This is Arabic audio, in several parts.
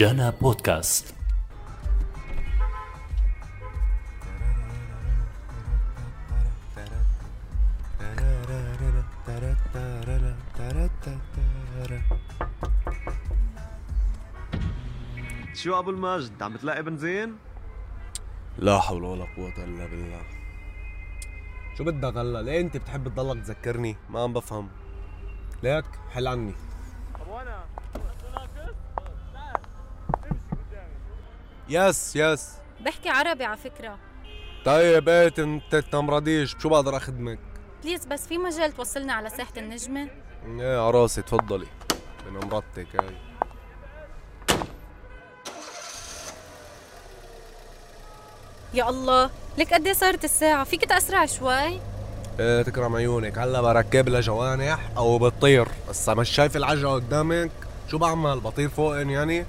جانا بودكاست شو أبو المجد عم بتلاقي بنزين؟ لا حول ولا قوة إلا بالله شو بدك هلا؟ ليه أنت بتحب تضلك تذكرني؟ ما عم بفهم ليك حل عني يس يس بحكي عربي على فكرة. طيب إيه انت تمرضيش. شو بقدر أخدمك؟ بليز بس في مجال توصلنا على ساحة النجمة. إيه على راسي تفضلي. من مرتك هاي. يا الله لك قد إيه صارت الساعة؟ فيك تأسرع شوي؟ إيه تكرم عيونك. هلا بركب لها جوانح أو بتطير. بس مش شايف العجلة قدامك شو بعمل؟ بطير فوقن يعني؟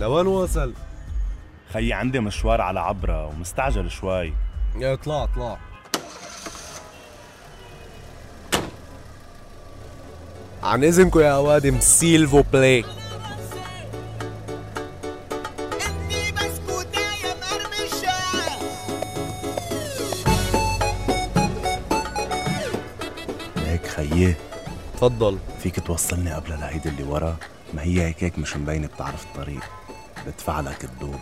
لوين وصل؟ خيي عندي مشوار على عبرة ومستعجل شوي. يا اطلع اطلع عن إذنكم يا اوادم سيلفو بلاي. هيك خيي؟ تفضل. فيك توصلني قبل العيد اللي ورا؟ ما هي هيك هيك مش مبينة بتعرف الطريق. بدفع لك الدوب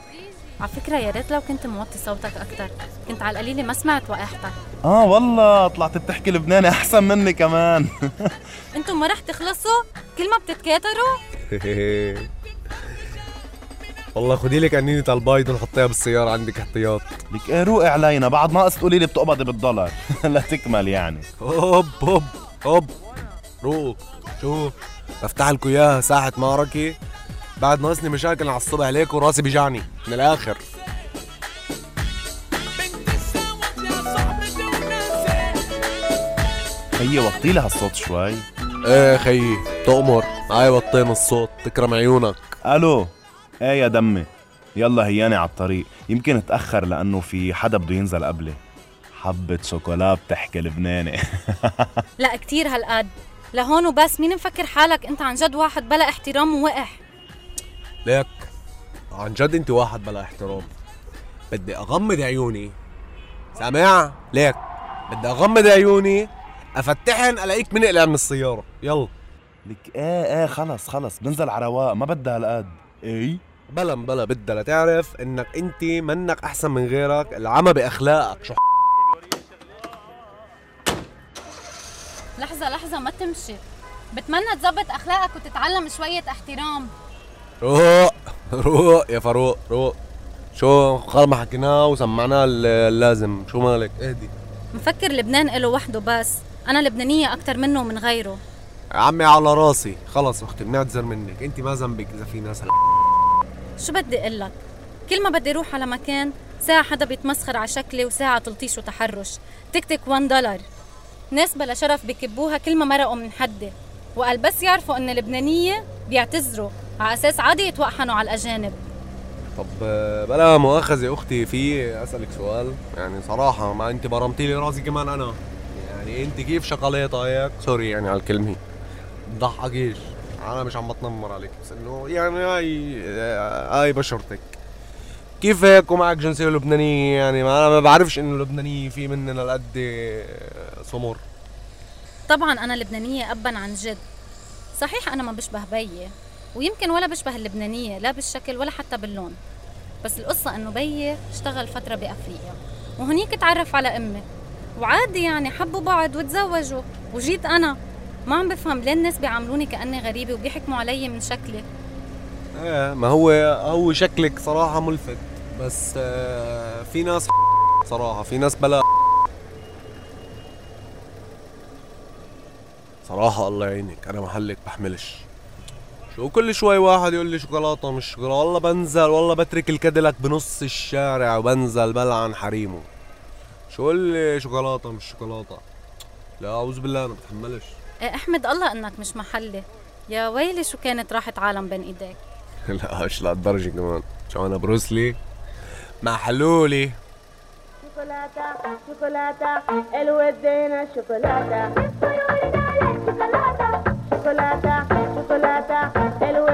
على فكرة يا ريت لو كنت موطي صوتك أكتر. كنت على القليلة ما سمعت وقاحتك آه والله طلعت بتحكي لبناني أحسن مني كمان. أنتم ما رح تخلصوا؟ كل ما بتتكاتروا؟ والله خدي لك قنينة البايض وحطيها بالسيارة عندك احتياط. لك إيه روقي علينا بعد ناقص تقولي لي بتقبضي بالدولار. لا تكمل يعني. هوب هوب هوب. روق شو بفتح لكم إياها ساحة معركة بعد ناقصني مشاكل على الصبح ليك وراسي بيجعني. من الآخر. خيي وطي لي هالصوت شوي. إيه خيي تؤمر هاي وطين الصوت تكرم عيونك. ألو. إيه يا دمي. يلا هياني على الطريق. يمكن اتاخر لأنه في حدا بده ينزل قبلي. حبة شوكولا بتحكي لبناني. لا كتير هالقد. لهون وبس مين مفكر حالك؟ أنت عن جد واحد بلا احترام ووقح. ليك عن جد انت واحد بلا احترام. بدي اغمض عيوني. سامع؟ ليك بدي اغمض عيوني افتحن الاقيك منقلع من السيارة. يلا. لك إيه إيه خلص خلص. بنزل على رواق ما بدها هالقد إيه بلا بلا بدها لتعرف انك انت منك احسن من غيرك. العمى بأخلاقك. شو لحظة لحظة ما تمشي. بتمنى تزبط أخلاقك وتتعلم شوية احترام. روق روق يا فاروق روق. شو خلص ما حكيناه وسمعناه اللازم. شو مالك؟ اهدي. مفكر لبنان إله وحده بس. أنا لبنانية أكتر منه ومن غيره. يا عمي على راسي. خلص أختي بنعتذر منك. أنت ما ذنبك إذا في ناس شو بدي أقول لك؟ كل ما بدي أروح على مكان ساعة حدا بيتمسخر على شكلي وساعة تلطيش وتحرش. تك تك 1 دولار ناس بلا شرف بكبوها كل ما مرقوا من حدي. وقال بس يعرفوا إن اللبنانية بيعتذروا. على أساس عادي يتوحنوا على الأجانب. طب بلا مؤاخذة أختي في أسألك سؤال. يعني صراحة ما أنت برمتي لي راسي كمان أنا. يعني أنت كيف شقليطة هيك؟ سوري يعني على الكلمة. ضحكيش أنا مش عم بتنمر عليك. بس إنه يعني هاي هاي بشرتك. كيف هيك ومعك جنسية لبنانية؟ يعني ما أنا ما بعرفش إنه اللبنانية في مننا لقد سمر طبعا أنا لبنانية ابا عن جد. صحيح أنا ما بشبه بيي. ويمكن ولا بشبه اللبنانية لا بالشكل ولا حتى باللون. بس القصة إنه بيي اشتغل فترة بأفريقيا. وهنيك تعرف على أمي. وعادي يعني حبوا بعض وتزوجوا. وجيت أنا. ما عم بفهم ليه الناس بيعاملوني كأني غريبة وبيحكموا علي من شكلي. إيه ما هو هو شكلك صراحة ملفت. بس آه، في ناس صراحة في ناس بلا صراحة الله يعينك. أنا محلك بحملش. شو كل شوي واحد يقول لي شوكولاتة مش شوكولاتة. والله بنزل والله بترك الكاديلاك بنص الشارع وبنزل بلعن حريمه. شو اللي شوكولاتة مش شوكولاتة؟ لا أعوذ بالله أنا بتحملش. إيه أحمد الله إنك مش محلي. يا ويلي شو كانت راحت عالم بين إيديك؟ لا مش لهالدرجه كمان. شو أنا بروسلي مع حلولي شوكولاتة شوكولاتة الودينا شوكولاتة شوكولاتة. chocolate, el